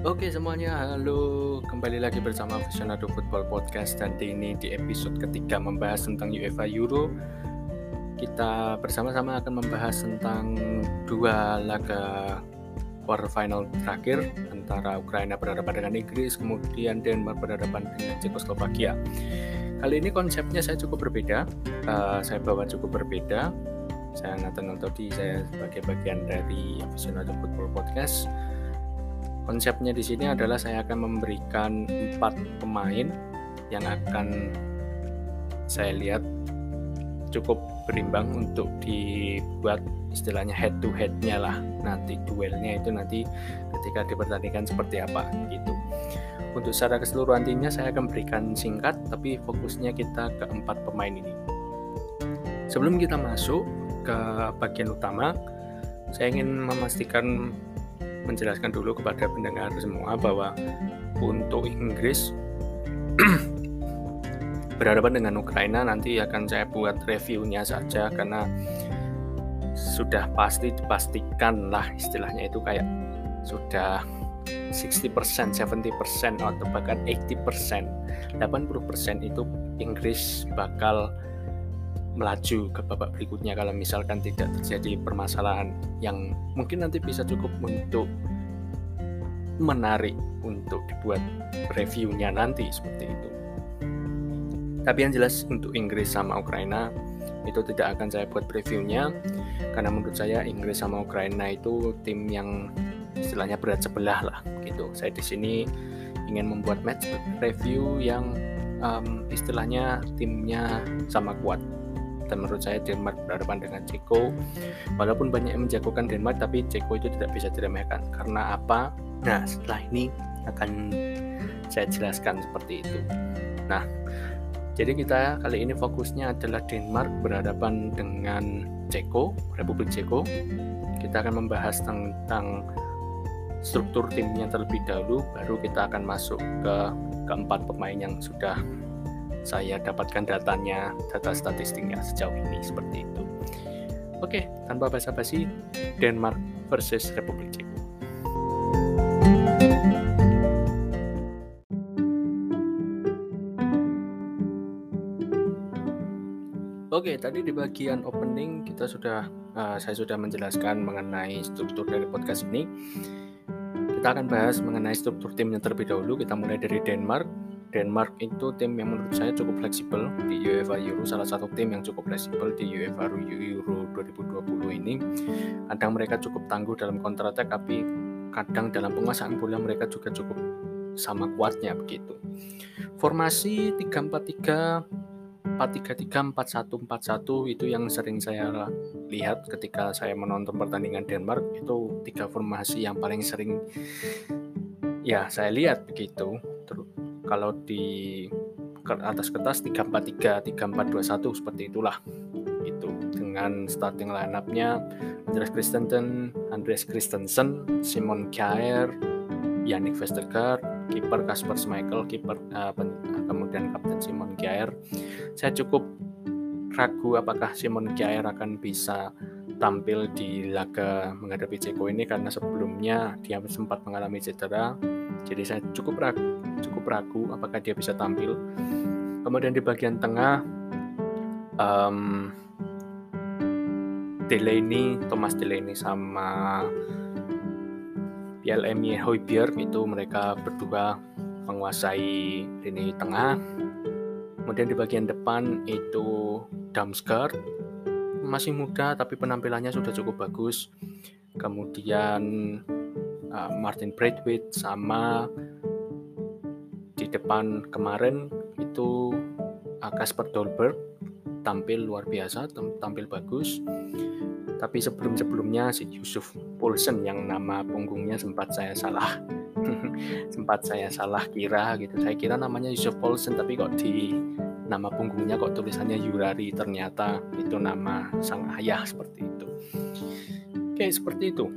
Oke semuanya, halo. Kembali lagi bersama Visionado Football Podcast. Dan ini di episode ketiga membahas tentang UEFA Euro. Kita bersama-sama akan membahas tentang dua laga quarter final terakhir Antara Ukraina berhadapan dengan Inggris Kemudian Denmark berhadapan dengan Czechoslovakia Kali ini konsepnya saya cukup berbeda uh, Saya bawa cukup berbeda. Saya Nathan Ontodi, saya sebagai bagian dari Visionado Football Podcast konsepnya di sini adalah saya akan memberikan empat pemain yang akan saya lihat cukup berimbang untuk dibuat istilahnya head to headnya lah. Nanti duelnya itu nanti ketika dipertandingkan seperti apa gitu. Untuk secara keseluruhan timnya saya akan berikan singkat tapi fokusnya kita ke empat pemain ini. Sebelum kita masuk ke bagian utama saya ingin memastikan menjelaskan dulu kepada pendengar semua bahwa untuk Inggris berhadapan dengan Ukraina nanti akan saya buat reviewnya saja karena sudah pasti dipastikan lah istilahnya itu kayak sudah 60%, 70% atau bahkan 80%, 80% itu Inggris bakal melaju ke babak berikutnya kalau misalkan tidak terjadi permasalahan yang mungkin nanti bisa cukup untuk menarik untuk dibuat reviewnya nanti seperti itu. Tapi yang jelas untuk Inggris sama Ukraina itu tidak akan saya buat previewnya karena menurut saya Inggris sama Ukraina itu tim yang istilahnya berat sebelah lah gitu. Saya di sini ingin membuat match review yang um, istilahnya timnya sama kuat dan menurut saya Denmark berhadapan dengan Ceko. Walaupun banyak yang menjagokan Denmark tapi Ceko itu tidak bisa diremehkan. Karena apa? Nah setelah ini akan saya jelaskan seperti itu. Nah jadi kita kali ini fokusnya adalah Denmark berhadapan dengan Ceko Republik Ceko. Kita akan membahas tentang struktur timnya terlebih dahulu baru kita akan masuk ke keempat pemain yang sudah saya dapatkan datanya, data statistiknya sejauh ini seperti itu. Oke, tanpa basa-basi, Denmark versus Republik Ceko. Oke, tadi di bagian opening kita sudah uh, saya sudah menjelaskan mengenai struktur dari podcast ini. Kita akan bahas mengenai struktur timnya terlebih dahulu. Kita mulai dari Denmark, Denmark itu tim yang menurut saya cukup fleksibel di UEFA Euro, salah satu tim yang cukup fleksibel di UEFA Euro 2020 ini. Kadang mereka cukup tangguh dalam counter attack, tapi kadang dalam penguasaan bola mereka juga cukup sama kuatnya begitu. Formasi 3-4-3, 4-3-3, 4-1-4-1 itu yang sering saya lihat ketika saya menonton pertandingan Denmark itu tiga formasi yang paling sering ya saya lihat begitu kalau di atas kertas 343 3421 seperti itulah itu dengan starting line up-nya Andreas Christensen, Andreas Christensen, Simon Kjaer, Yannick Vestergaard, kiper Kasper Schmeichel, kiper uh, kemudian kapten Simon Kjaer. Saya cukup ragu apakah Simon Kjaer akan bisa tampil di laga menghadapi Ceko ini karena sebelumnya dia sempat mengalami cedera. Jadi saya cukup ragu cukup ragu apakah dia bisa tampil. Kemudian di bagian tengah um, Delaney, Thomas Delaney sama PLM Hoiberg itu mereka berdua menguasai lini tengah. Kemudian di bagian depan itu Damsgaard masih muda tapi penampilannya sudah cukup bagus. Kemudian uh, Martin Braithwaite sama depan kemarin itu Kasper Dolberg tampil luar biasa, tampil bagus. Tapi sebelum-sebelumnya si Yusuf Poulsen yang nama punggungnya sempat saya salah. sempat saya salah kira gitu. Saya kira namanya Yusuf Poulsen tapi kok di nama punggungnya kok tulisannya Yurari ternyata itu nama sang ayah seperti itu. Oke, seperti itu.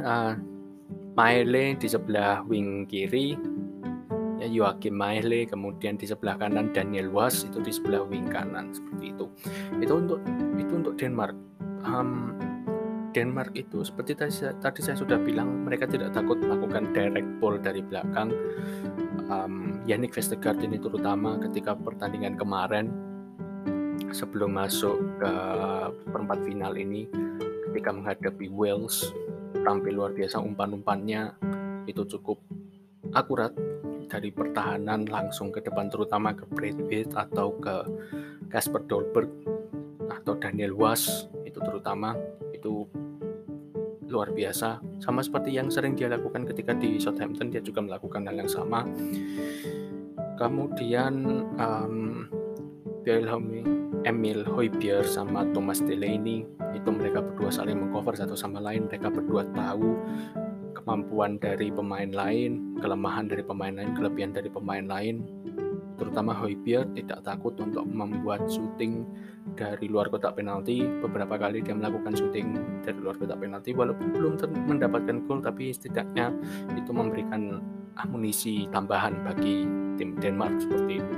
Uh, Maele di sebelah wing kiri ya Joachim kemudian di sebelah kanan Daniel Was itu di sebelah wing kanan seperti itu. Itu untuk itu untuk Denmark. Um, Denmark itu seperti tadi, tadi saya sudah bilang mereka tidak takut melakukan direct ball dari belakang. Um, Yannick Vestergaard ini terutama ketika pertandingan kemarin sebelum masuk ke perempat final ini ketika menghadapi Wales tampil luar biasa umpan-umpannya itu cukup akurat dari pertahanan langsung ke depan terutama ke Brad Pitt atau ke Casper Dolberg atau Daniel Was itu terutama itu luar biasa. Sama seperti yang sering dia lakukan ketika di Southampton dia juga melakukan hal yang sama. Kemudian um, Emil Hoybier sama Thomas Delaney itu mereka berdua saling mengcover satu sama lain mereka berdua tahu kemampuan dari pemain lain, kelemahan dari pemain lain, kelebihan dari pemain lain. Terutama Hoybier tidak takut untuk membuat syuting dari luar kotak penalti. Beberapa kali dia melakukan syuting dari luar kotak penalti walaupun belum mendapatkan gol tapi setidaknya itu memberikan amunisi tambahan bagi tim Denmark seperti itu.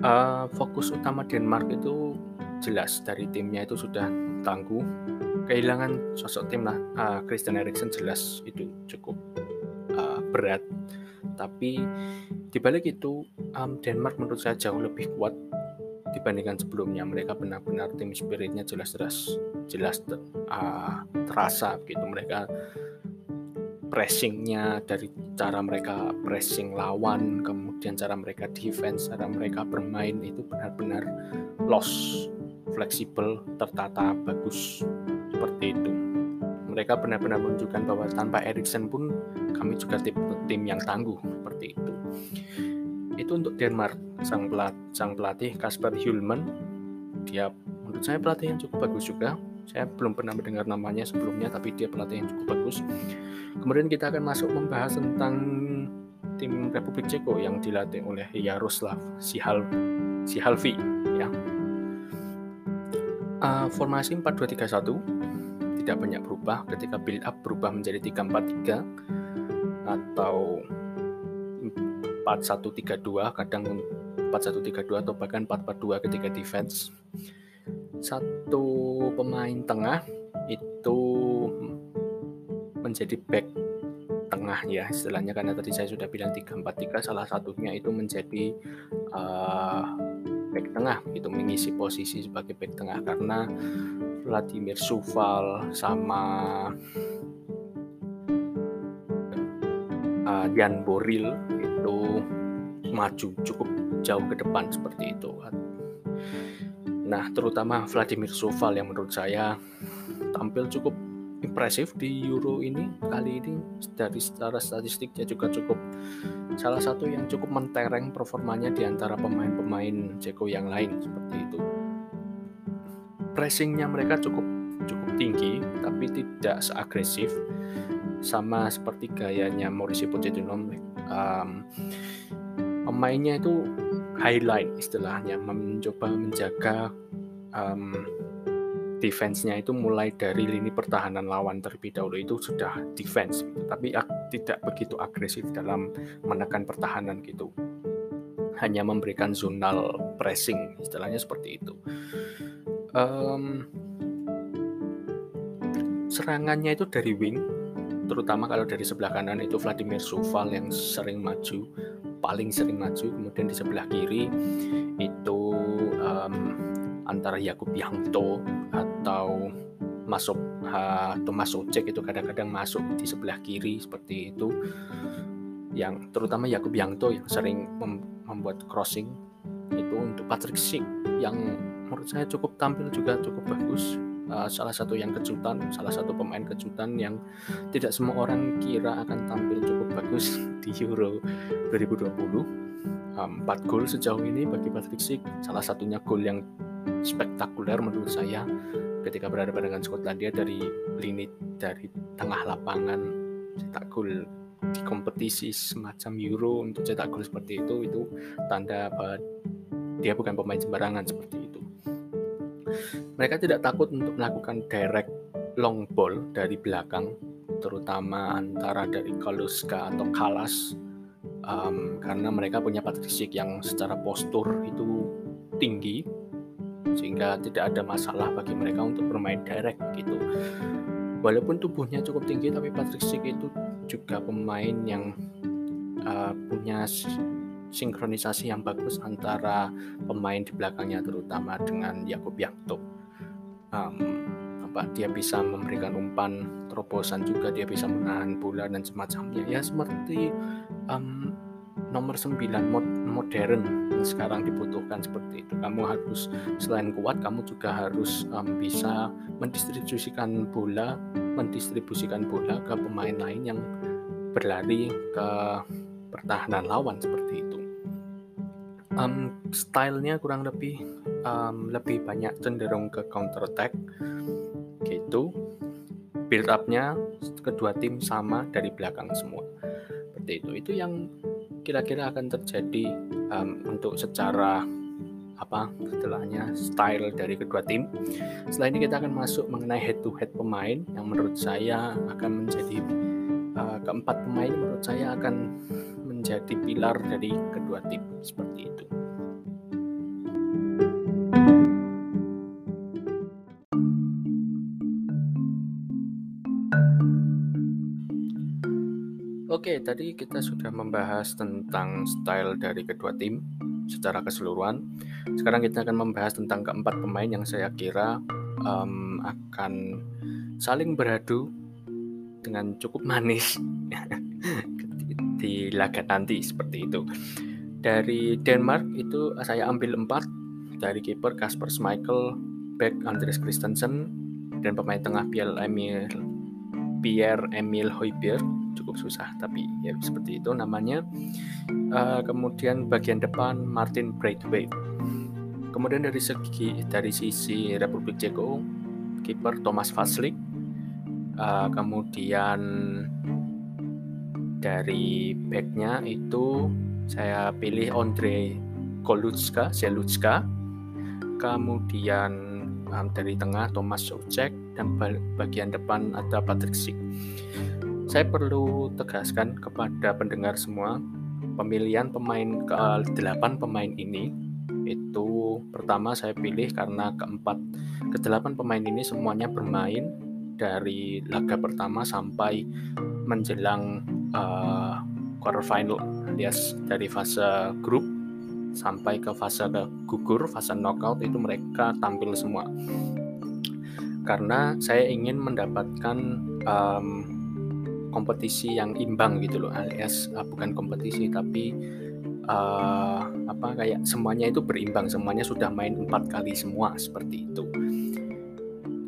Uh, fokus utama Denmark itu jelas dari timnya itu sudah tangguh. Kehilangan sosok tim lah. Uh, Christian Eriksen jelas itu cukup uh, berat. Tapi dibalik itu um, Denmark menurut saya jauh lebih kuat dibandingkan sebelumnya. Mereka benar-benar tim spiritnya jelas-jelas jelas uh, terasa gitu. Mereka pressingnya dari cara mereka pressing lawan kemudian cara mereka defense cara mereka bermain itu benar-benar loss fleksibel tertata bagus seperti itu. Mereka benar-benar menunjukkan bahwa tanpa Erikson pun kami juga tim, tim yang tangguh seperti itu. Itu untuk Denmark, sang pelatih, sang pelatih Kasper Hjulman. Dia menurut saya pelatih yang cukup bagus juga. Saya belum pernah mendengar namanya sebelumnya, tapi dia pelatih yang cukup bagus. Kemudian kita akan masuk membahas tentang tim Republik Ceko yang dilatih oleh Yaroslav Sihal Sihalvi ya. Uh, formasi 4231 tidak banyak berubah. Ketika build up berubah menjadi 343 atau 4132 kadang 4132 atau bahkan 442 ketika defense. Satu pemain tengah itu menjadi back tengah ya istilahnya. Karena tadi saya sudah bilang 343 salah satunya itu menjadi uh, back tengah itu mengisi posisi sebagai back tengah karena Vladimir Suval sama uh, Jan Boril itu maju cukup jauh ke depan seperti itu. Nah, terutama Vladimir Suval yang menurut saya tampil cukup impresif di Euro ini kali ini dari secara statistiknya juga cukup salah satu yang cukup mentereng performanya di antara pemain-pemain Ceko yang lain seperti itu. Pressingnya mereka cukup cukup tinggi tapi tidak seagresif sama seperti gayanya Mauricio Pochettino um, pemainnya itu highlight istilahnya mencoba menjaga um, defense-nya itu mulai dari lini pertahanan lawan terlebih dahulu itu sudah defense gitu. tapi tidak begitu agresif dalam menekan pertahanan gitu hanya memberikan zonal pressing istilahnya seperti itu um, serangannya itu dari wing terutama kalau dari sebelah kanan itu Vladimir Suval yang sering maju paling sering maju kemudian di sebelah kiri itu antara Yakub Yangto atau masuk uh, Thomas Ocek itu kadang-kadang masuk di sebelah kiri seperti itu. Yang terutama Yakub Yangto yang sering mem membuat crossing itu untuk Patrick Schick yang menurut saya cukup tampil juga cukup bagus. Salah satu yang kejutan salah satu pemain kejutan yang tidak semua orang kira akan tampil cukup bagus di Euro 2020 um, 4 gol sejauh ini bagi Patrick Schick salah satunya gol yang spektakuler menurut saya ketika berhadapan dengan Skotlandia dari lini dari tengah lapangan cetak gol di kompetisi semacam Euro untuk cetak gol seperti itu itu tanda bahwa dia bukan pemain sembarangan seperti itu. Mereka tidak takut untuk melakukan direct long ball dari belakang, terutama antara dari Kaluska atau Kalas, um, karena mereka punya Patrick yang secara postur itu tinggi, sehingga tidak ada masalah bagi mereka untuk bermain direct gitu. Walaupun tubuhnya cukup tinggi tapi Patrick Schick itu juga pemain yang uh, punya sinkronisasi yang bagus antara pemain di belakangnya terutama dengan Yakub Yakto. Um, apa dia bisa memberikan umpan terobosan juga dia bisa menahan bola dan semacamnya ya seperti um, nomor 9 mod modern yang sekarang dibutuhkan seperti itu. Kamu harus selain kuat kamu juga harus um, bisa mendistribusikan bola mendistribusikan bola ke pemain lain yang berlari ke pertahanan lawan seperti itu. Um, stylenya kurang lebih um, lebih banyak cenderung ke counter attack gitu. Build upnya kedua tim sama dari belakang semua. Seperti itu. Itu yang kira-kira akan terjadi um, untuk secara apa setelahnya style dari kedua tim. Setelah ini kita akan masuk mengenai head to head pemain yang menurut saya akan menjadi uh, keempat pemain menurut saya akan menjadi pilar dari kedua tim seperti itu. Tadi kita sudah membahas tentang style dari kedua tim secara keseluruhan. Sekarang kita akan membahas tentang keempat pemain yang saya kira um, akan saling beradu dengan cukup manis di laga nanti seperti itu. Dari Denmark itu saya ambil empat dari kiper Kasper Schmeichel, back Andres Christensen, dan pemain tengah Pierre Emil Pierre Emil Højbjerg cukup susah tapi ya seperti itu namanya. Uh, kemudian bagian depan Martin Braithwaite. Kemudian dari segi dari sisi Republik Ceko kiper Thomas Vaslik uh, kemudian dari backnya itu saya pilih Andre Kolutska Selutska kemudian um, dari tengah Thomas Soucek dan bagian depan ada Patrick Schick saya perlu tegaskan kepada pendengar semua, pemilihan pemain ke delapan pemain ini itu pertama saya pilih karena keempat. Ke delapan pemain ini semuanya bermain dari laga pertama sampai menjelang uh, quarter final alias dari fase grup sampai ke fase gugur fase knockout itu mereka tampil semua. Karena saya ingin mendapatkan um, kompetisi yang imbang gitu loh alias uh, bukan kompetisi tapi uh, apa kayak semuanya itu berimbang semuanya sudah main empat kali semua seperti itu.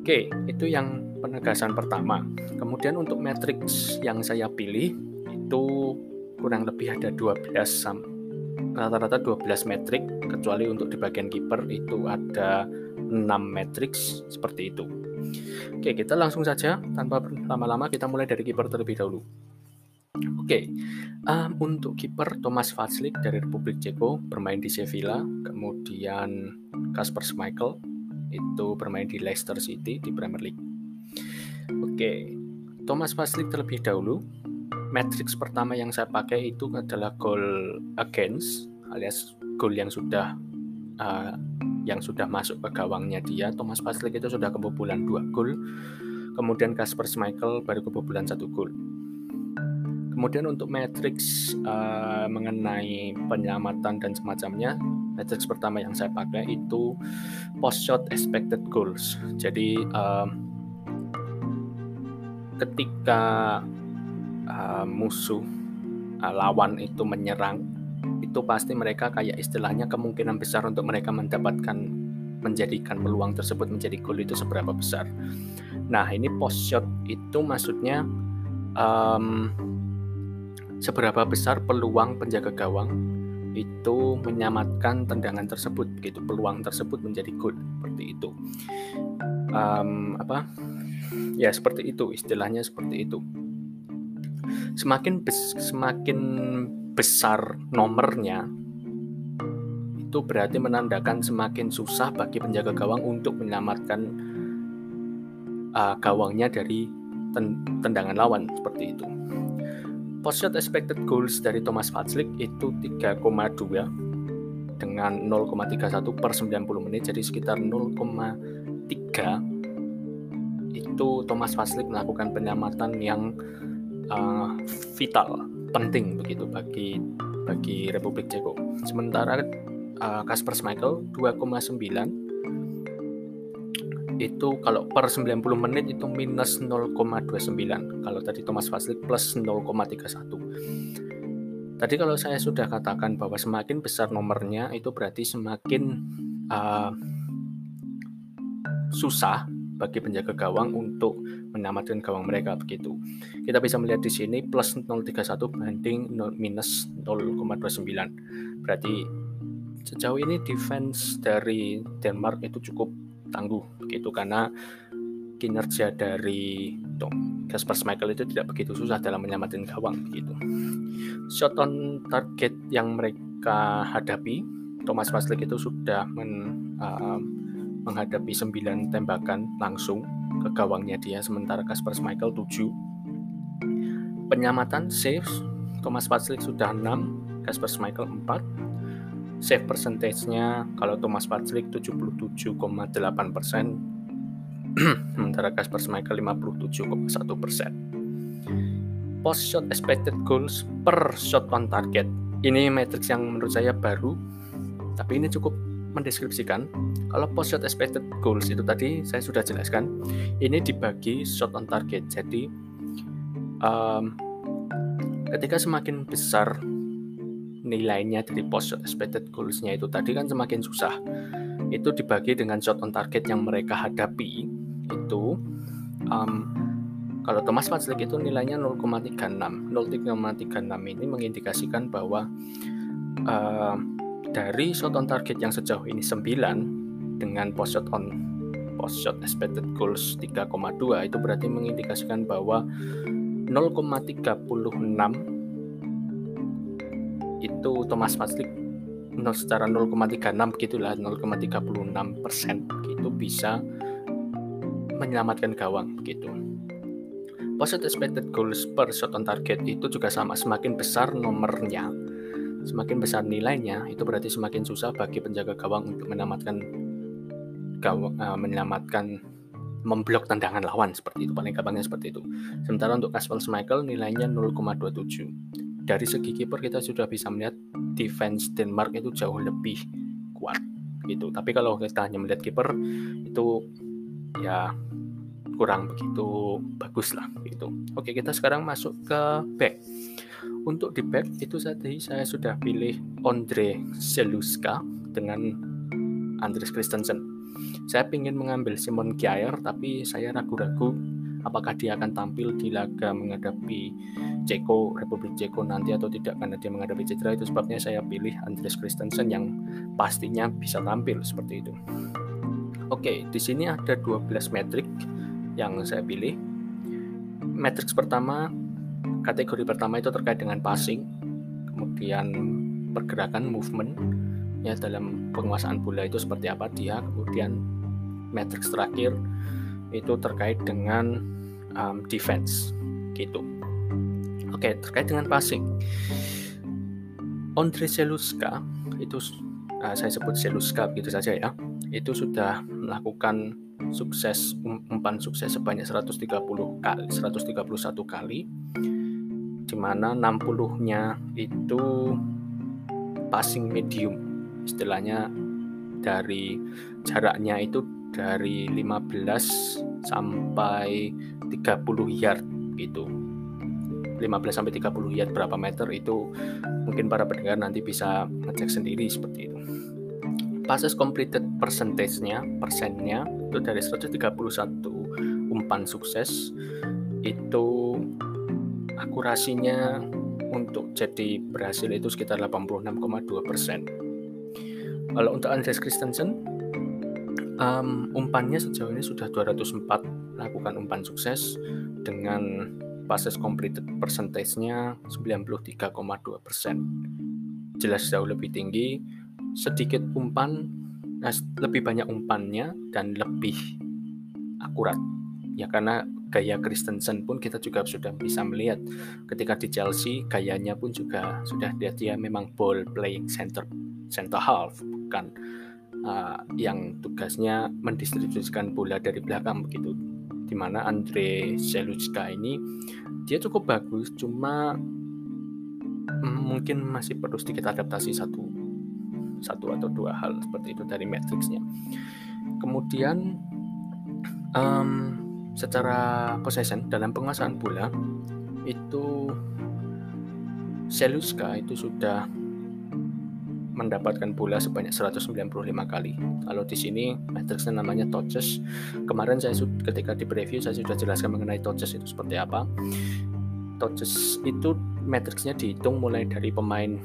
Oke itu yang penegasan pertama. Kemudian untuk matrix yang saya pilih itu kurang lebih ada 12 rata-rata 12 metrik kecuali untuk di bagian kiper itu ada 6 matrix seperti itu Oke, kita langsung saja tanpa lama-lama kita mulai dari kiper terlebih dahulu. Oke, um, untuk kiper Thomas Vaclik dari Republik Ceko bermain di Sevilla, kemudian Kasper Schmeichel itu bermain di Leicester City di Premier League. Oke, Thomas Vaclik terlebih dahulu. Matrix pertama yang saya pakai itu adalah goal against alias gol yang sudah uh, yang sudah masuk ke gawangnya dia Thomas Paslik itu sudah kebobolan dua gol. Kemudian Kasper Schmeichel baru kebobolan satu gol. Kemudian untuk matrix uh, mengenai penyelamatan dan semacamnya matrix pertama yang saya pakai itu post shot expected goals. Jadi um, ketika uh, musuh uh, lawan itu menyerang itu pasti mereka kayak istilahnya kemungkinan besar untuk mereka mendapatkan menjadikan peluang tersebut menjadi gol itu seberapa besar. Nah ini post shot itu maksudnya um, seberapa besar peluang penjaga gawang itu menyamatkan tendangan tersebut gitu peluang tersebut menjadi gol seperti itu. Um, apa? Ya seperti itu istilahnya seperti itu. Semakin semakin besar nomornya itu berarti menandakan semakin susah bagi penjaga gawang untuk menyelamatkan uh, gawangnya dari ten tendangan lawan seperti itu. Post expected goals dari Thomas Vaclik itu 3,2 dengan 0,31 per 90 menit jadi sekitar 0,3 itu Thomas Vaslik melakukan penyelamatan yang uh, vital penting begitu bagi bagi Republik Ceko. Sementara uh, Kasper Schmeichel 2,9 itu kalau per 90 menit itu minus 0,29 kalau tadi Thomas Vaslik plus 0,31 tadi kalau saya sudah katakan bahwa semakin besar nomornya itu berarti semakin uh, susah bagi penjaga gawang untuk menyelamatkan gawang mereka begitu. Kita bisa melihat di sini plus 031 banding 0, minus 0,29. Berarti sejauh ini defense dari Denmark itu cukup tangguh begitu karena kinerja dari Tom Kasper Schmeichel itu tidak begitu susah dalam menyelamatkan gawang begitu. Shot on target yang mereka hadapi Thomas Vaslik itu sudah men, uh, menghadapi 9 tembakan langsung ke gawangnya dia sementara Kasper Schmeichel 7 penyamatan saves Thomas Vaslik sudah 6 Kasper Schmeichel 4 save percentage-nya kalau Thomas Patrick 77,8 persen, sementara Kasper Schmeichel 57,1 persen. Post shot expected goals per shot on target. Ini matrix yang menurut saya baru, tapi ini cukup mendeskripsikan. Kalau post shot expected goals itu tadi saya sudah jelaskan, ini dibagi shot on target. Jadi um, ketika semakin besar nilainya dari post shot expected goals-nya itu tadi kan semakin susah. Itu dibagi dengan shot on target yang mereka hadapi itu um, kalau Thomas Patrick itu nilainya 0,36. 0,36 ini mengindikasikan bahwa dari shot on target yang sejauh ini 9 dengan post shot on post shot expected goals 3,2 itu berarti mengindikasikan bahwa 0,36 itu Thomas Paslik secara 0,36 gitulah 0,36 persen gitu bisa menyelamatkan gawang gitu. Post expected goals per shot on target itu juga sama semakin besar nomornya semakin besar nilainya itu berarti semakin susah bagi penjaga gawang untuk menyelamatkan gawang uh, menyelamatkan memblok tendangan lawan seperti itu paling gampangnya seperti itu. Sementara untuk Caswell Michael nilainya 0,27 dari segi kiper kita sudah bisa melihat defense Denmark itu jauh lebih kuat gitu. Tapi kalau kita hanya melihat kiper itu ya kurang begitu bagus lah gitu. Oke, kita sekarang masuk ke back. Untuk di back itu tadi saya sudah pilih Andre Seluska dengan Andres Christensen. Saya ingin mengambil Simon Kjaer tapi saya ragu-ragu apakah dia akan tampil di laga menghadapi Ceko Republik Ceko nanti atau tidak karena dia menghadapi cedera itu sebabnya saya pilih Andres Christensen yang pastinya bisa tampil seperti itu. Oke, di sini ada 12 metrik yang saya pilih. Matrix pertama, kategori pertama itu terkait dengan passing, kemudian pergerakan movement ya dalam penguasaan bola itu seperti apa dia, kemudian matrix terakhir itu terkait dengan um, defense gitu. Oke, terkait dengan passing. Andre Seluska itu uh, saya sebut Seluska begitu saja ya. Itu sudah melakukan sukses um, umpan sukses sebanyak 130 kali, 131 kali di mana 60-nya itu passing medium. Istilahnya dari jaraknya itu dari 15 sampai 30 yard gitu 15 sampai 30 yard berapa meter itu mungkin para pendengar nanti bisa ngecek sendiri seperti itu. Passes completed percentage-nya, persennya itu dari 131 umpan sukses itu akurasinya untuk jadi berhasil itu sekitar 86,2 persen. Kalau untuk Andres Christensen, um, umpannya sejauh ini sudah 204 lakukan umpan sukses dengan passes completed percentage-nya 93,2%. Jelas jauh lebih tinggi, sedikit umpan, nah, lebih banyak umpannya dan lebih akurat. Ya karena gaya Christensen pun kita juga sudah bisa melihat. Ketika di Chelsea gayanya pun juga sudah dia dia memang ball playing center center half bukan uh, yang tugasnya mendistribusikan bola dari belakang begitu. Di mana Andre Selucka ini dia cukup bagus cuma mm, mungkin masih perlu sedikit adaptasi satu satu atau dua hal seperti itu dari matriksnya kemudian um, secara possession dalam penguasaan bola itu Seluska itu sudah mendapatkan bola sebanyak 195 kali. Kalau di sini matriksnya namanya touches. Kemarin saya ketika di preview saya sudah jelaskan mengenai touches itu seperti apa. Touches itu matriksnya dihitung mulai dari pemain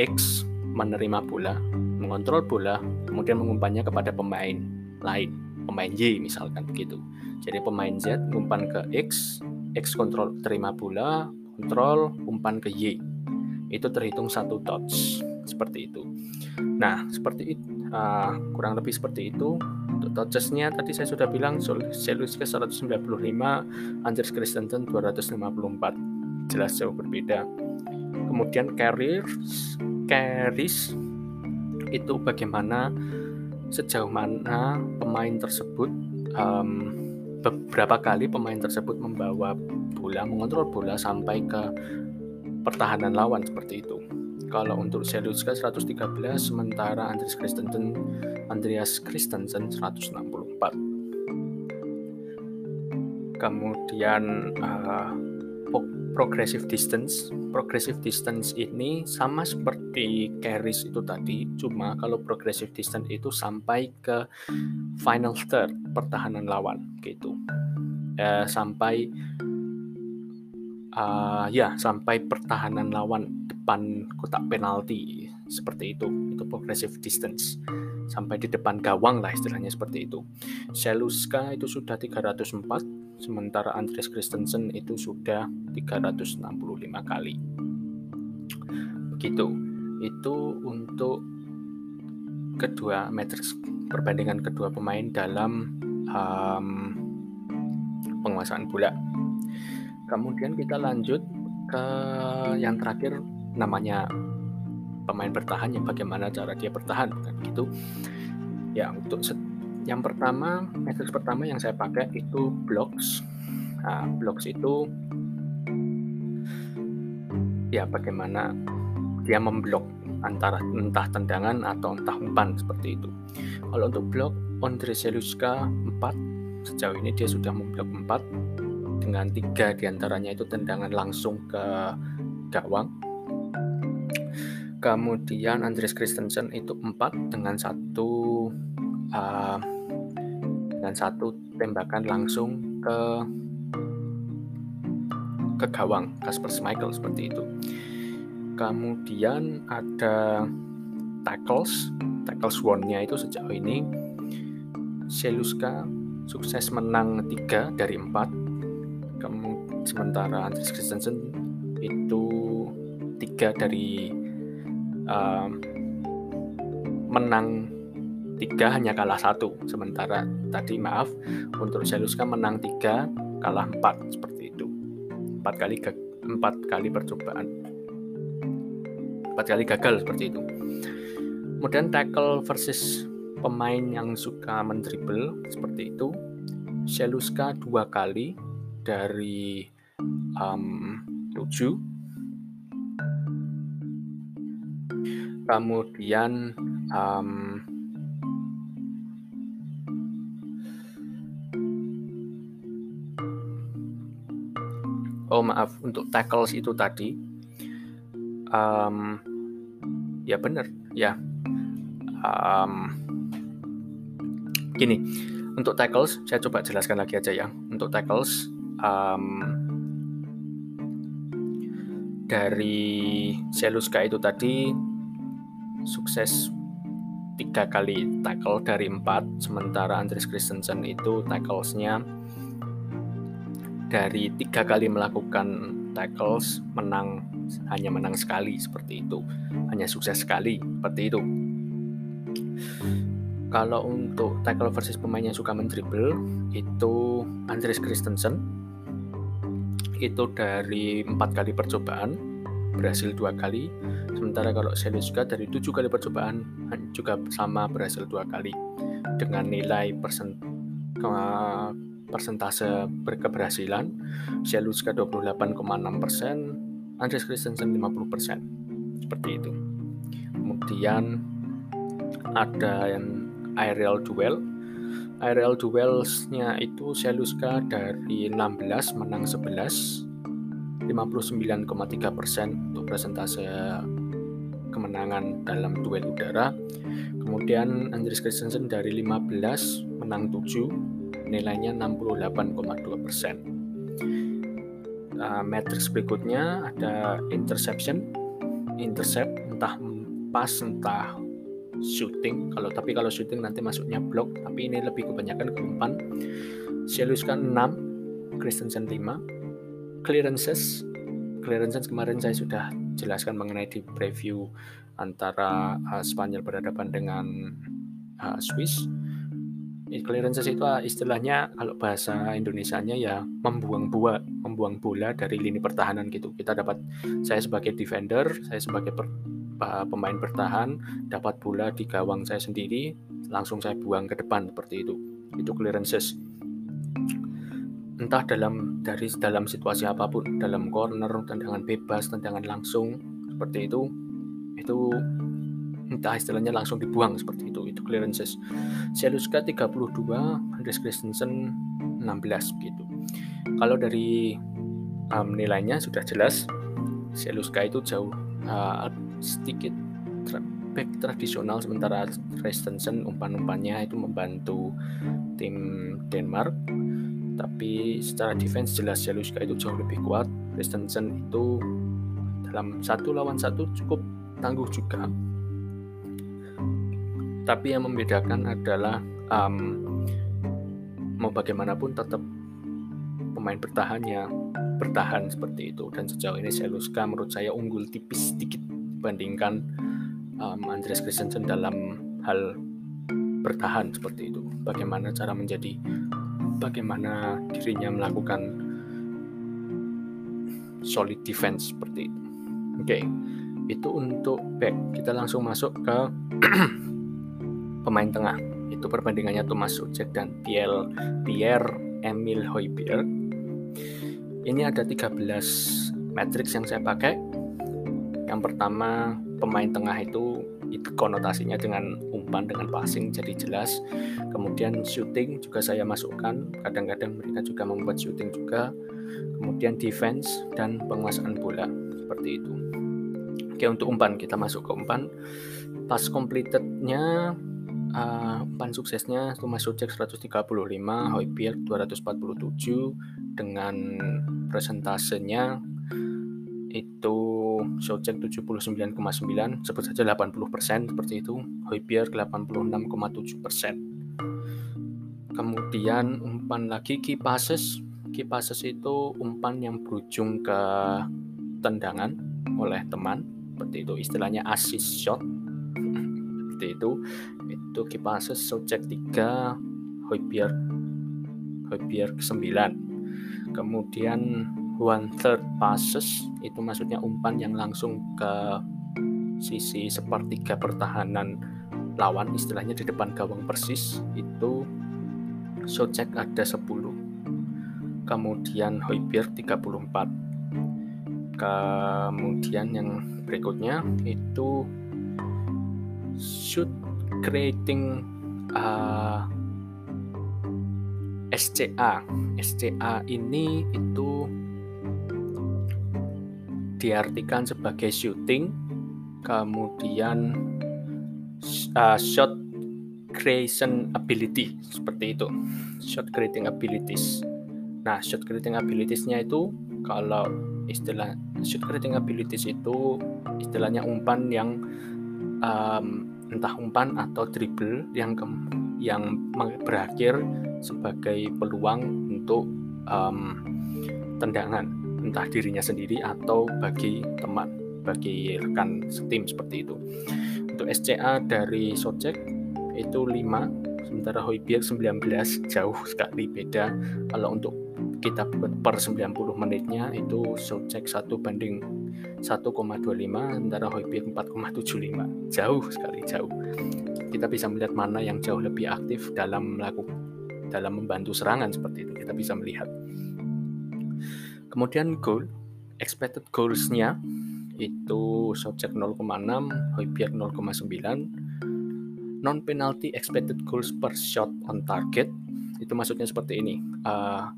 X menerima bola, mengontrol bola, kemudian mengumpannya kepada pemain lain, pemain Y misalkan begitu. Jadi pemain Z umpan ke X, X kontrol terima bola, kontrol umpan ke Y. Itu terhitung satu touch seperti itu. Nah, seperti itu uh, kurang lebih seperti itu. Untuk touchesnya tadi saya sudah bilang Seluska 195, Anders Christensen 254. Jelas jauh berbeda. Kemudian carriers, carries itu bagaimana sejauh mana pemain tersebut um, beberapa kali pemain tersebut membawa bola mengontrol bola sampai ke pertahanan lawan seperti itu. Kalau untuk Seluska 113, sementara Andreas Christensen Andreas Christensen 164. Kemudian uh, progressive distance. Progressive distance ini sama seperti carries itu tadi, cuma kalau progressive distance itu sampai ke final third pertahanan lawan gitu. Uh, sampai uh, ya sampai pertahanan lawan depan kotak penalti seperti itu itu progressive distance sampai di depan gawang lah istilahnya seperti itu Seluska itu sudah 304 sementara Andres Christensen itu sudah 365 kali. Begitu. Itu untuk kedua matriks perbandingan kedua pemain dalam um, penguasaan bola. Kemudian kita lanjut ke yang terakhir namanya pemain bertahan yang bagaimana cara dia bertahan. Kan gitu. Ya untuk yang pertama metode pertama yang saya pakai itu blocks. Nah, blocks itu ya bagaimana dia memblok antara entah tendangan atau entah umpan seperti itu. Kalau untuk blok Ondrej Seluska 4 sejauh ini dia sudah memblok 4 dengan tiga di antaranya itu tendangan langsung ke gawang. Kemudian Andres Christensen itu empat dengan satu uh, dengan satu tembakan langsung ke ke gawang Kasper Schmeichel seperti itu. Kemudian ada tackles, tackles one-nya itu sejauh ini Seluska sukses menang tiga dari empat kamu sementara Andres Christensen itu tiga dari um, menang tiga hanya kalah satu. Sementara tadi maaf untuk Seluska menang tiga kalah empat seperti itu. Empat kali empat kali percobaan. Empat kali gagal seperti itu. Kemudian tackle versus pemain yang suka mendribble seperti itu. Seluska dua kali dari um, 7 kemudian um, oh maaf untuk tackles itu tadi. Um, ya benar ya. Um, gini untuk tackles saya coba jelaskan lagi aja ya. Untuk tackles um, dari Seluska itu tadi sukses tiga kali tackle dari empat sementara Andres Christensen itu tacklesnya dari tiga kali melakukan tackles menang hanya menang sekali seperti itu. Hanya sukses sekali seperti itu. Kalau untuk tackle versus pemain yang suka mendribble itu Andres Christensen. Itu dari empat kali percobaan berhasil dua kali. Sementara kalau Seluska dari tujuh kali percobaan juga sama berhasil dua kali. Dengan nilai persen persentase berkeberhasilan Seluska 28,6 persen Andres Christensen 50 persen. Seperti itu. Kemudian ada yang aerial duel aerial duelsnya itu Seluska dari 16 menang 11 59,3 persen untuk persentase kemenangan dalam duel udara. Kemudian Andres Christensen dari 15 menang 7, nilainya 68,2 persen. Uh, matrix berikutnya ada interception, intercept entah pas entah shooting. Kalau tapi kalau shooting nanti masuknya block, tapi ini lebih kebanyakan ke umpan. Sialus kan 6, Christensen 5, clearances clearances kemarin saya sudah jelaskan mengenai di preview antara uh, Spanyol berhadapan dengan uh, Swiss clearances itu uh, istilahnya kalau bahasa Indonesianya ya membuang bola membuang bola dari lini pertahanan gitu. Kita dapat saya sebagai defender saya sebagai per, uh, pemain bertahan dapat bola di gawang saya sendiri langsung saya buang ke depan seperti itu. Itu clearances. Entah dalam dari dalam situasi apa pun dalam corner tendangan bebas tendangan langsung seperti itu itu entah istilahnya langsung dibuang seperti itu. Itu clearances. Seluska 32 Andres Christensen 16 gitu. Kalau dari um, nilainya sudah jelas. Seluska itu jauh uh, sedikit back tradisional sementara Christensen umpan-umpannya itu membantu tim Denmark. Tapi secara defense jelas Jaluska itu jauh lebih kuat. Christensen itu dalam satu lawan satu cukup tangguh juga tapi yang membedakan adalah um, mau bagaimanapun tetap pemain bertahannya bertahan seperti itu dan sejauh ini Seluska menurut saya unggul tipis sedikit dibandingkan um, Andreas Christensen dalam hal bertahan seperti itu bagaimana cara menjadi bagaimana dirinya melakukan solid defense seperti itu. Oke, okay. itu untuk back. Kita langsung masuk ke pemain tengah. Itu perbandingannya Thomas Sucek dan Pierre, Pierre Emil Hoiberg. Ini ada 13 matrix yang saya pakai. Yang pertama, pemain tengah itu itu konotasinya dengan umpan dengan passing jadi jelas kemudian shooting juga saya masukkan kadang-kadang mereka juga membuat shooting juga kemudian defense dan penguasaan bola seperti itu oke untuk umpan kita masuk ke umpan pas completednya uh, umpan suksesnya Thomas Sucek 135 Hoiberg 247 dengan presentasenya itu Socek 79,9 sebut saja 80% seperti itu Hoiberg 86,7% kemudian umpan lagi key passes itu umpan yang berujung ke tendangan oleh teman seperti itu istilahnya assist shot seperti itu. Itu key passes Socek 3 Hoiberg Hoiberg 9 kemudian one third passes itu maksudnya umpan yang langsung ke sisi sepertiga pertahanan lawan istilahnya di depan gawang persis itu Socek ada 10 kemudian Hoiberg 34 kemudian yang berikutnya itu shoot creating uh, SCA SCA ini itu diartikan sebagai shooting, kemudian uh, shot creation ability seperti itu, shot creating abilities. Nah, shot creating abilitiesnya itu kalau istilah shot creating abilities itu istilahnya umpan yang um, entah umpan atau dribble yang ke, yang berakhir sebagai peluang untuk um, tendangan entah dirinya sendiri atau bagi teman, bagi rekan setim seperti itu. Untuk SCA dari Socek itu 5, sementara Hoiberg 19 jauh sekali beda. Kalau untuk kita buat per 90 menitnya itu check 1 banding 1,25 antara Hoiberg 4,75 jauh sekali jauh. Kita bisa melihat mana yang jauh lebih aktif dalam melakukan dalam membantu serangan seperti itu. Kita bisa melihat. Kemudian goal expected goals-nya itu check 0,6 Hoiberg 0,9 non penalty expected goals per shot on target. Itu maksudnya seperti ini. Uh,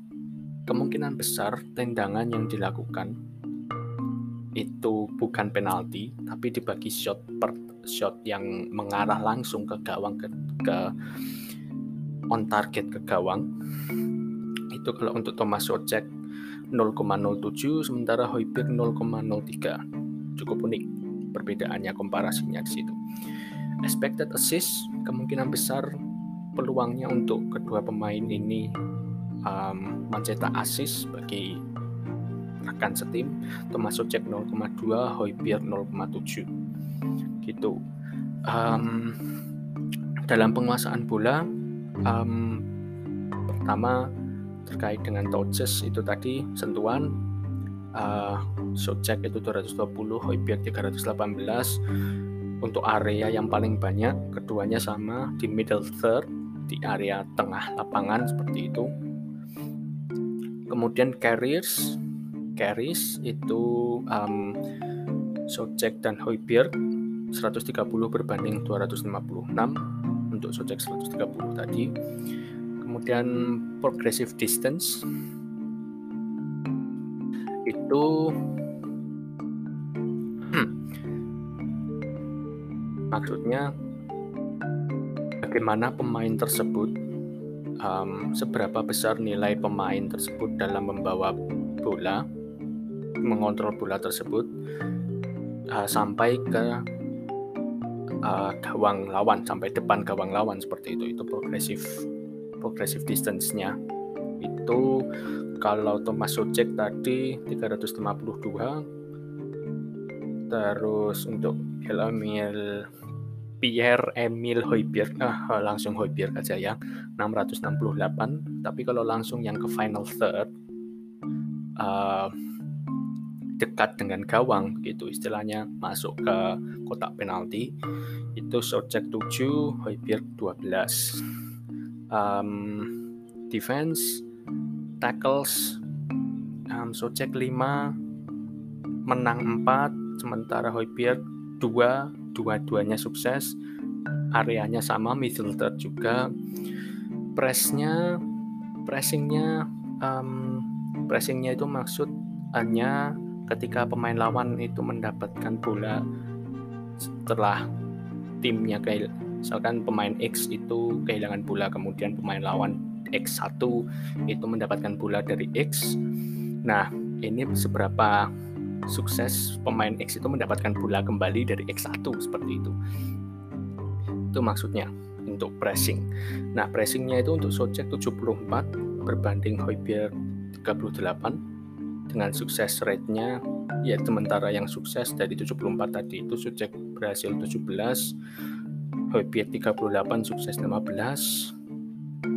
kemungkinan besar tendangan yang dilakukan itu bukan penalti tapi dibagi shot per shot yang mengarah langsung ke gawang ke, ke on target ke gawang. Itu kalau untuk Thomas Socek 0,07 sementara Hoiberg 0,03 cukup unik perbedaannya komparasinya di situ. Expected assist kemungkinan besar peluangnya untuk kedua pemain ini um, mencetak assist bagi rekan setim termasuk cek 0,2 Hoiberg 0,7 gitu. Um, dalam penguasaan bola um, pertama terkait dengan touches itu tadi sentuhan. Uh, shot check itu 220 Hoiberg 318 untuk area yang paling banyak keduanya sama di middle third di area tengah lapangan seperti itu kemudian carriers carries itu um, Socek dan Hoiberg 130 berbanding 256 untuk Socek 130 tadi. Kemudian progressive distance. Itu hmm, maksudnya bagaimana pemain tersebut um, seberapa besar nilai pemain tersebut dalam membawa bola mengontrol bola tersebut uh, sampai ke uh, gawang lawan sampai depan gawang lawan seperti itu. Itu progresif progresif distance-nya. Itu kalau Thomas Socek tadi 352 terus untuk Emil Pierre Emil Hoiberg ah, langsung Hoiberg aja ya. 668 tapi kalau langsung yang ke final third uh, dekat dengan gawang gitu istilahnya masuk ke kotak penalti itu Socek 7 Hoiberg 12 um, defense tackles um, Socek 5 menang 4 sementara Hoiberg 2 dua-duanya sukses areanya sama midfielder juga. Pressnya pressingnya um, pressingnya itu maksud hanya ketika pemain lawan itu mendapatkan bola setelah timnya kayak misalkan pemain X itu kehilangan bola kemudian pemain lawan X1 itu mendapatkan bola dari X. Nah ini seberapa sukses pemain X itu mendapatkan bola kembali dari X1 seperti itu. Itu maksudnya untuk pressing. Nah pressingnya itu untuk Socek 74 berbanding Hoiberg 38 dengan sukses rate-nya ya sementara yang sukses dari 74 tadi itu Sucek berhasil 17 Hoybier 38 sukses 15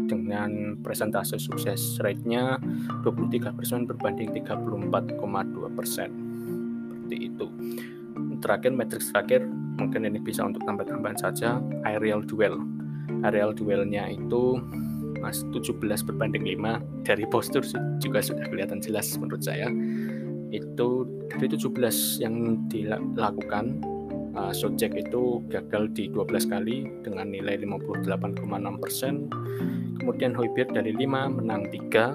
dengan presentase sukses rate-nya 23% berbanding 34,2% seperti itu. Terakhir matriks terakhir mungkin ini bisa untuk tambah-tambahan saja aerial duel. Aerial duelnya itu Mas 17 berbanding 5 dari postur juga sudah kelihatan jelas menurut saya. Itu dari 17 yang dilakukan uh, Sojek itu gagal di 12 kali dengan nilai 58,6% kemudian Hoiberg dari 5 menang 3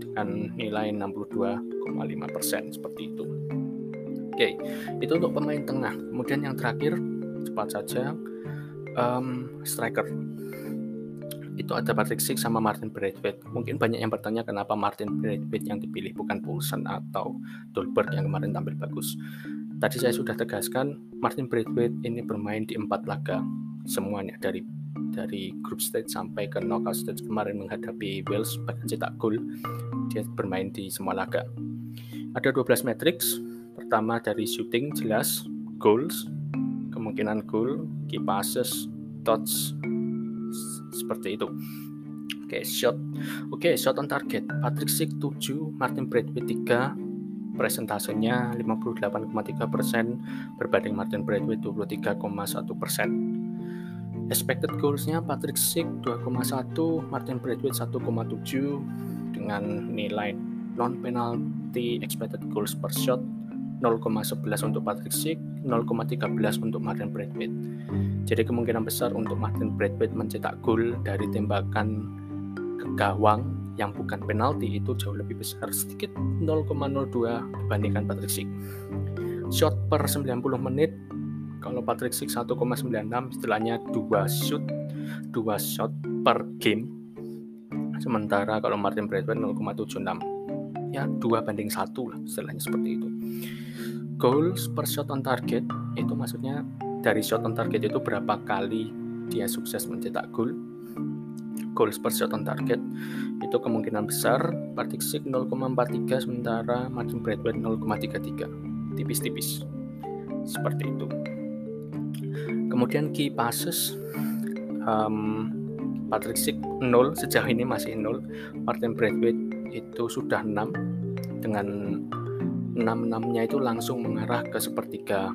dengan nilai 62,5% seperti itu oke itu untuk pemain tengah. Kemudian yang terakhir cepat saja um, striker. Itu ada Patrick Schick sama Martin Braithwaite. Mungkin banyak yang bertanya kenapa Martin Braithwaite yang dipilih bukan Poulsen atau Dolberg yang kemarin tampil bagus. Tadi saya sudah tegaskan Martin Braithwaite ini bermain di empat laga semuanya dari dari group stage sampai ke knockout stage. Kemarin menghadapi Wales bahkan cetak gol dia bermain di semua laga. Ada 12 matrix pertama dari shooting jelas. Goals kemungkinan goal key passes touch seperti itu. Oke, shot. Oke, shot on target. Patrick Schick 7, Martin Braithwaite 3, presentasenya 58,3 persen. Berbanding Martin Braithwaite 23,1 persen. Expected goals-nya Patrick Schick 2,1, Martin Braithwaite 1,7 dengan nilai non penalty expected goals per shot 0,11 untuk Patrick Schick, 0,13 untuk Martin Braithwaite. Jadi kemungkinan besar untuk Martin Braithwaite mencetak gol dari tembakan ke gawang yang bukan penalti itu jauh lebih besar sedikit 0,02 dibandingkan Patrick Schick. Shot per 90 menit kalau Patrick Schick 1,96 istilahnya 2 shoot 2 shot per game sementara kalau Martin Braithwaite 0,76 ya 2 banding 1 lah istilahnya seperti itu. Goals per shot on target itu maksudnya dari shot on target itu berapa kali dia sukses mencetak gol goals per shot on target itu kemungkinan besar Schick 0,43 sementara Martin Braithwaite 0,33 tipis-tipis. Seperti itu. Kemudian key passes um, Patrick Schick 0 sejauh ini masih 0 Martin Braithwaite itu sudah 6 dengan 6-6 nya itu langsung mengarah ke sepertiga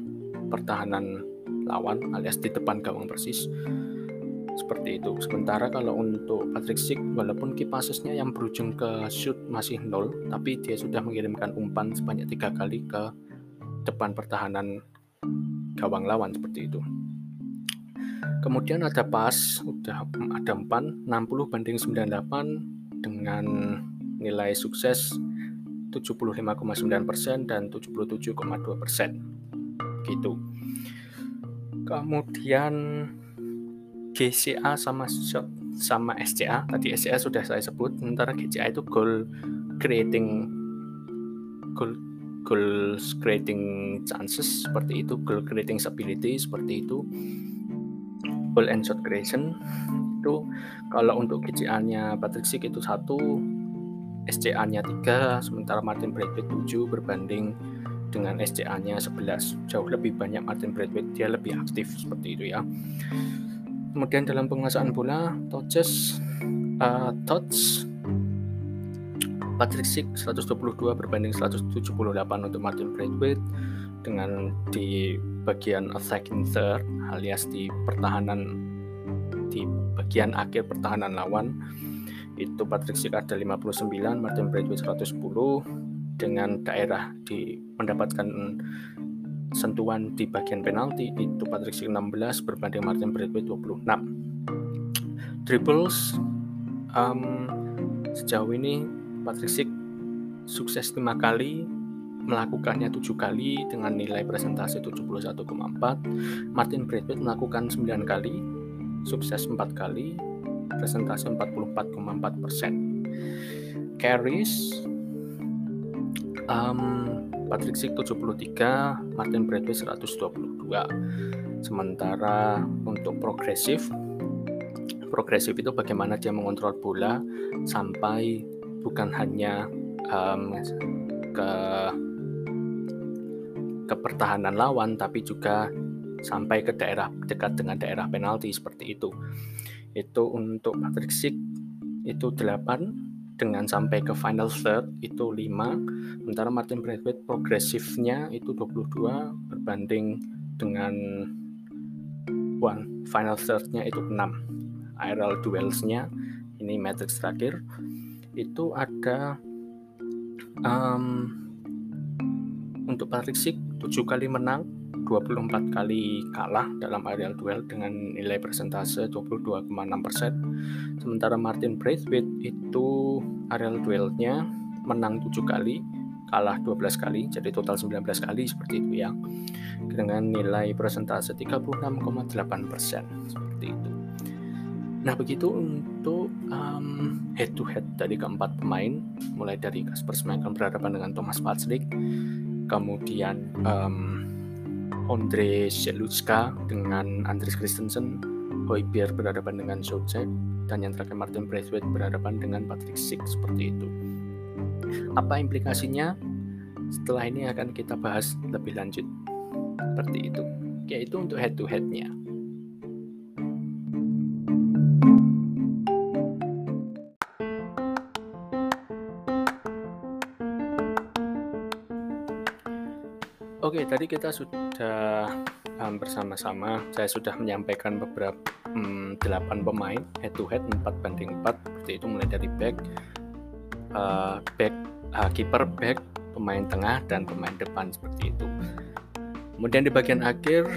pertahanan lawan alias di depan gawang persis seperti itu. Sementara kalau untuk Patrick Schick, walaupun key passesnya yang berujung ke shoot masih nol, tapi dia sudah mengirimkan umpan sebanyak tiga kali ke depan pertahanan gawang lawan seperti itu. Kemudian ada pas, udah ada umpan 60 banding 98 dengan nilai sukses 75,9% dan 77,2%. Gitu. Kemudian GCA sama sama SCA tadi SCA sudah saya sebut sementara GCA itu goal creating goal goal creating chances seperti itu goal creating ability seperti itu goal and shot creation itu kalau untuk GCA-nya Patrick Schick itu satu SCA-nya 3 sementara Martin Braithwaite 7 berbanding dengan SCA-nya 11 jauh lebih banyak Martin Braithwaite dia lebih aktif seperti itu ya. Kemudian dalam penguasaan bola, touches, uh, touch Patrick Schick 122 berbanding 178 untuk Martin Braithwaite dengan di bagian attacking third alias di pertahanan di bagian akhir pertahanan lawan itu Patrick Schick ada 59 Martin Braithwaite 110 dengan daerah di mendapatkan sentuhan di bagian penalti itu Patrick Schick 16 berbanding Martin Braithwaite 26 dribbles um, sejauh ini Patrick Schick sukses 5 kali melakukannya 7 kali dengan nilai presentasi 71,4 Martin Braithwaite melakukan 9 kali sukses 4 kali presentasi 44,4 persen carries um, Patrick Schick 73, Martin Braithwaite 122. Sementara untuk progresif, progresif itu bagaimana dia mengontrol bola sampai bukan hanya um, ke ke pertahanan lawan tapi juga sampai ke daerah dekat dengan daerah penalti seperti itu. Itu untuk Patrick Schick itu 8, dengan sampai ke final third itu 5 sementara Martin Braithwaite progresifnya itu 22 berbanding dengan one. Final thirdnya itu 6 aerial duelsnya ini matrix terakhir. Itu ada um, untuk Patrick Schick 7 kali menang 24 kali kalah dalam aerial duel dengan nilai persentase 22,6%. Sementara Martin Braithwaite itu aerial duelnya menang 7 kali, kalah 12 kali, jadi total 19 kali seperti itu ya. Dengan nilai persentase 36,8% seperti itu. Nah begitu untuk um, head to head dari keempat pemain, mulai dari Kasper Schmeichel berhadapan dengan Thomas Vaclik, kemudian um, Andre Selutska dengan Andres Christensen, Hoibier berhadapan dengan Soucek, dan yang terakhir Martin Braithwaite berhadapan dengan Patrick Schick seperti itu. Apa implikasinya? Setelah ini akan kita bahas lebih lanjut seperti itu. Yaitu untuk head to headnya. Tadi kita sudah um, bersama-sama. Saya sudah menyampaikan beberapa um, 8 pemain head to head 4 banding 4 seperti itu mulai dari back, uh, back, uh, keeper, back, pemain tengah dan pemain depan seperti itu. Kemudian di bagian akhir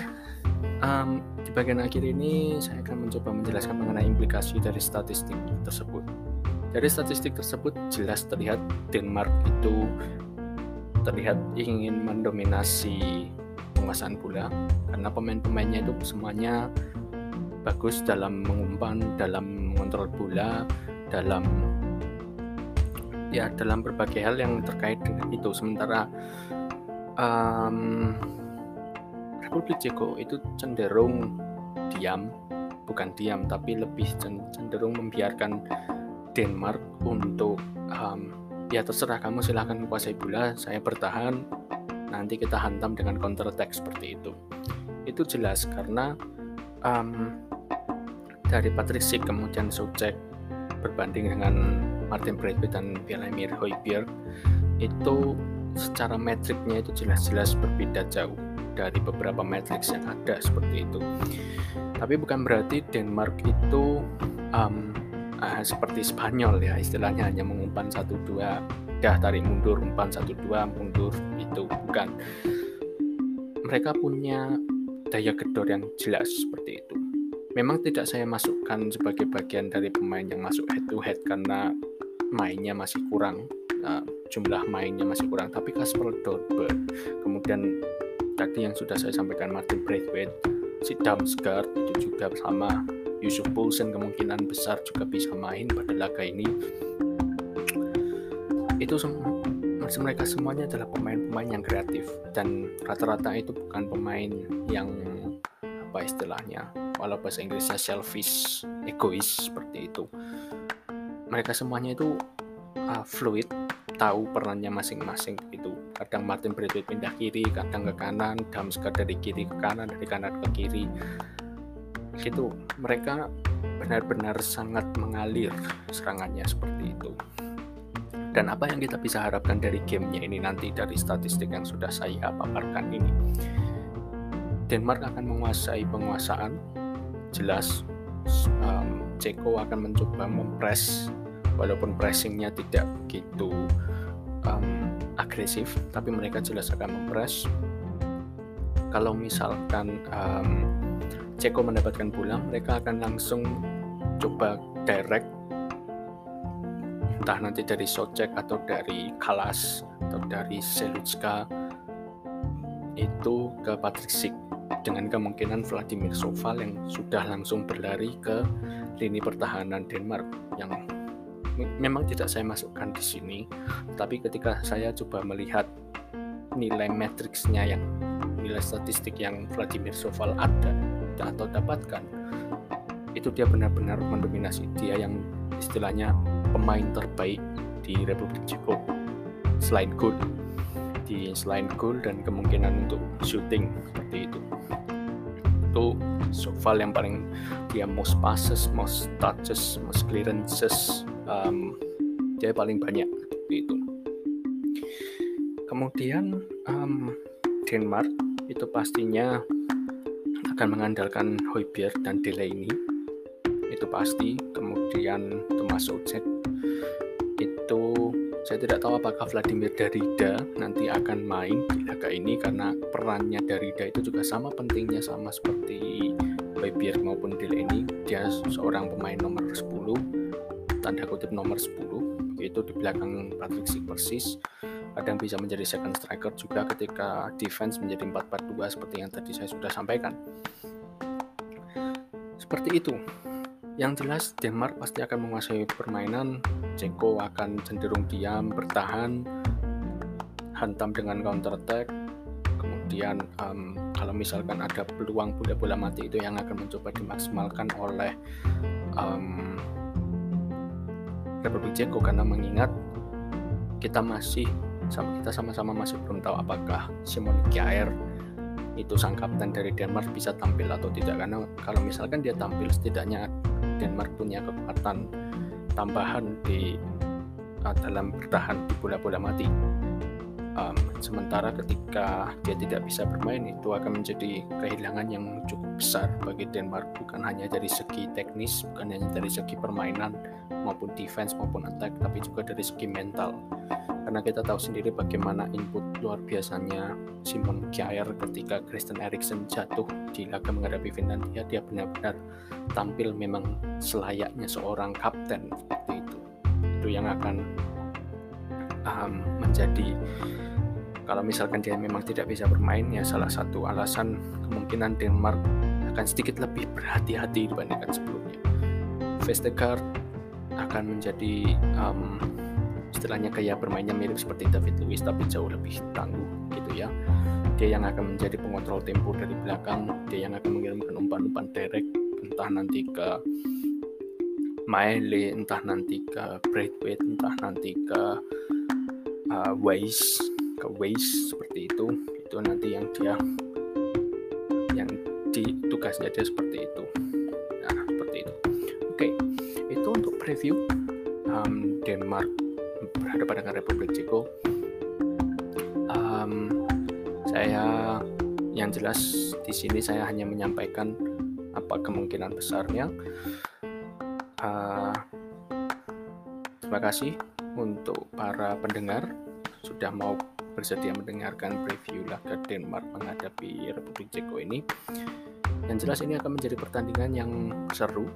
um, di bagian akhir ini saya akan mencoba menjelaskan mengenai implikasi dari statistik tersebut. Dari statistik tersebut jelas terlihat Denmark itu terlihat ingin mendominasi penguasaan bola karena pemain-pemainnya itu semuanya bagus dalam mengumpan, dalam mengontrol bola, dalam ya dalam berbagai hal yang terkait dengan itu. Sementara um, Republik Ceko itu cenderung diam, bukan diam tapi lebih cenderung membiarkan Denmark untuk um, ya terserah kamu silahkan kuasai bola saya bertahan. Nanti kita hantam dengan counter attack seperti itu. Itu jelas karena um, dari Patrick kemudian Soucek berbanding dengan Martin Braithwaite dan Vladimir Højbjerg itu secara metriknya itu jelas-jelas berbeda jauh dari beberapa matrix yang ada seperti itu. Tapi bukan berarti Denmark itu um, uh, seperti Spanyol ya istilahnya hanya mengumpan satu dua dah tarik mundur umpan satu dua mundur itu bukan. Mereka punya daya gedor yang jelas seperti itu. Memang tidak saya masukkan sebagai bagian dari pemain yang masuk head to head karena mainnya masih kurang uh, jumlah mainnya masih kurang. Tapi Kasper Dolberg kemudian tadi yang sudah saya sampaikan Martin Braithwaite si Damsgaard itu juga sama Yusuf Poulsen kemungkinan besar juga bisa main pada laga ini. Itu semua mereka semuanya adalah pemain-pemain yang kreatif dan rata-rata itu bukan pemain yang apa istilahnya walau bahasa Inggrisnya selfish egois seperti itu. Mereka semuanya itu uh, fluid tahu perannya masing-masing itu kadang Martin Braithwaite pindah kiri kadang ke kanan Damsgaard dari kiri ke kanan dari kanan ke kiri gitu mereka benar-benar sangat mengalir serangannya seperti itu. Dan apa yang kita bisa harapkan dari gamenya ini nanti dari statistik yang sudah saya paparkan ini? Denmark akan menguasai penguasaan. Jelas um, Ceko akan mencoba mempres walaupun pressingnya tidak begitu um, agresif tapi mereka jelas akan mempres. Kalau misalkan um, Ceko mendapatkan bola, mereka akan langsung coba direct. Entah nanti dari Socek atau dari Kalas atau dari Selutska itu ke Patrick Sik dengan kemungkinan Vladimir Soval yang sudah langsung berlari ke lini pertahanan Denmark yang memang tidak saya masukkan di sini tapi ketika saya coba melihat nilai matriksnya yang nilai statistik yang Vladimir Soval ada atau dapatkan itu dia benar-benar mendominasi. Dia yang istilahnya pemain terbaik di Republik Ceko. Selain gol. Di selain gol dan kemungkinan untuk shooting seperti itu. Itu Soval yang paling dia most passes, most touches, most clearances um, dia paling banyak itu. Kemudian um, Denmark itu pastinya akan mengandalkan Hoiberg dan Delaney. Itu pasti. Kemudian Thomas Soucek itu saya tidak tahu apakah Vladimir Darida nanti akan main di laga ini karena perannya Darida itu juga sama pentingnya sama seperti Hoiberg maupun Delaney. Dia seorang pemain nomor 10 tanda kutip nomor 10 itu di belakang Patrick Sik persis kadang bisa menjadi second striker juga ketika defense menjadi 4-4-2 seperti yang tadi saya sudah sampaikan. Seperti itu. Yang jelas Denmark pasti akan menguasai permainan, Ceko akan cenderung diam, bertahan, hantam dengan counter attack. Kemudian um, kalau misalkan ada peluang bola-bola mati itu yang akan mencoba dimaksimalkan oleh um, Republik Ceko karena mengingat kita masih kita sama-sama masih belum tahu apakah Simon Kjaer itu sang kapten dari Denmark bisa tampil atau tidak. Karena kalau misalkan dia tampil setidaknya Denmark punya kekuatan tambahan di uh, dalam bertahan di bola-bola mati. Um, sementara ketika dia tidak bisa bermain itu akan menjadi kehilangan yang cukup besar bagi Denmark. Bukan hanya dari segi teknis bukan hanya dari segi permainan maupun defense maupun attack tapi juga dari segi mental karena kita tahu sendiri bagaimana input luar biasanya Simon Kjaer ketika Christian Eriksen jatuh di laga menghadapi Finlandia dia benar-benar tampil memang selayaknya seorang kapten seperti itu itu yang akan um, menjadi kalau misalkan dia memang tidak bisa bermain ya salah satu alasan kemungkinan Denmark akan sedikit lebih berhati-hati dibandingkan sebelumnya. Vestergaard akan menjadi um, istilahnya kayak bermainnya mirip seperti David Luiz tapi jauh lebih tangguh gitu ya. Dia yang akan menjadi pengontrol tempo dari belakang, dia yang akan mengirimkan umpan-umpan direct entah nanti ke Maele, entah nanti ke Braithwaite, entah nanti ke uh, Weiss ke waste seperti itu. Itu nanti yang dia yang di tugasnya dia seperti itu. Nah seperti itu. Oke itu untuk preview um, Denmark berhadapan dengan Republik Ceko. Um, saya yang jelas di sini saya hanya menyampaikan apa kemungkinan besarnya. Uh, terima kasih untuk para pendengar. Sudah mau bersedia mendengarkan preview laga Denmark menghadapi Republik Ceko ini. Yang jelas ini akan menjadi pertandingan yang seru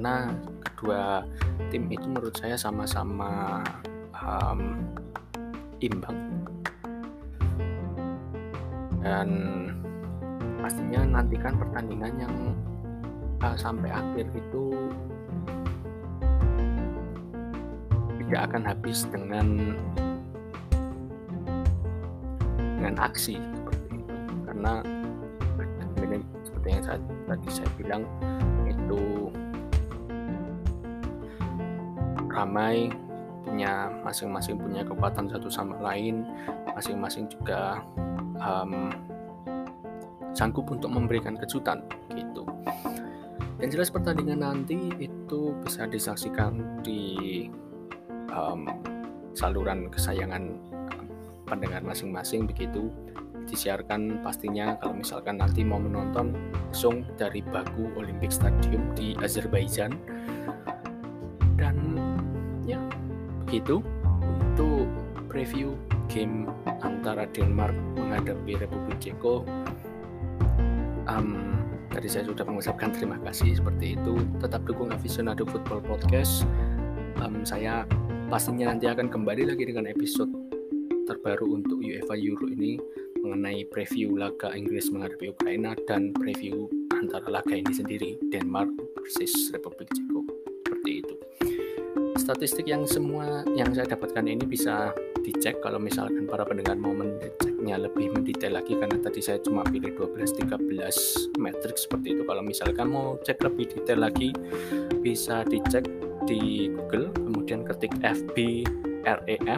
karena kedua tim itu menurut saya sama-sama um, imbang. Dan pastinya nantikan pertandingan yang uh, sampai akhir itu tidak akan habis dengan dengan aksi seperti itu. Karena seperti yang saya, tadi saya bilang itu ramai punya masing-masing punya kekuatan satu sama lain masing-masing juga um, sanggup untuk memberikan kejutan gitu. Yang jelas pertandingan nanti itu bisa disaksikan di um, saluran kesayangan pendengar masing-masing begitu. Disiarkan pastinya kalau misalkan nanti mau menonton langsung dari Baku Olympic Stadium di Azerbaijan begitu untuk preview game antara Denmark menghadapi Republik Ceko. Um, tadi saya sudah mengucapkan terima kasih seperti itu. Tetap dukung Aficionado Football Podcast. Um, saya pastinya nanti akan kembali lagi dengan episode terbaru untuk UEFA Euro ini mengenai preview laga Inggris menghadapi Ukraina dan preview antara laga ini sendiri Denmark versus Republik Ceko. itu statistik yang semua yang saya dapatkan ini bisa dicek kalau misalkan para pendengar mau mendeceknya lebih mendetail lagi karena tadi saya cuma pilih 12-13 metrik seperti itu. Kalau misalkan mau cek lebih detail lagi bisa dicek di Google kemudian ketik fbref.com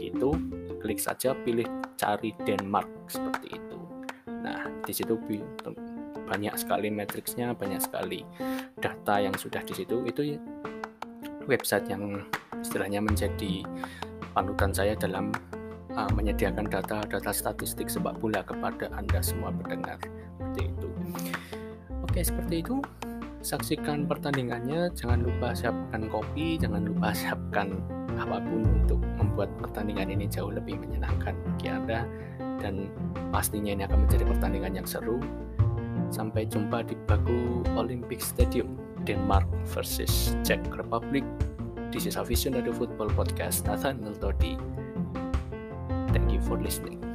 itu klik saja pilih cari Denmark seperti itu. Nah di situ banyak sekali matriksnya banyak sekali data yang sudah di situ. Itu website yang istilahnya menjadi panutan saya dalam uh, menyediakan data-data statistik sepak bola kepada anda semua pendengar. Seperti itu. Oke seperti itu. Saksikan pertandingannya. Jangan lupa siapkan kopi jangan lupa siapkan apa pun untuk membuat pertandingan ini jauh lebih menyenangkan bagi Anda. Dan pastinya ini akan menjadi pertandingan yang seru. Sampai jumpa di Baku Olympic Stadium, Denmark versus Czech Republic. This is Aficionado Football Podcast, Nathan Todi. Thank you for listening.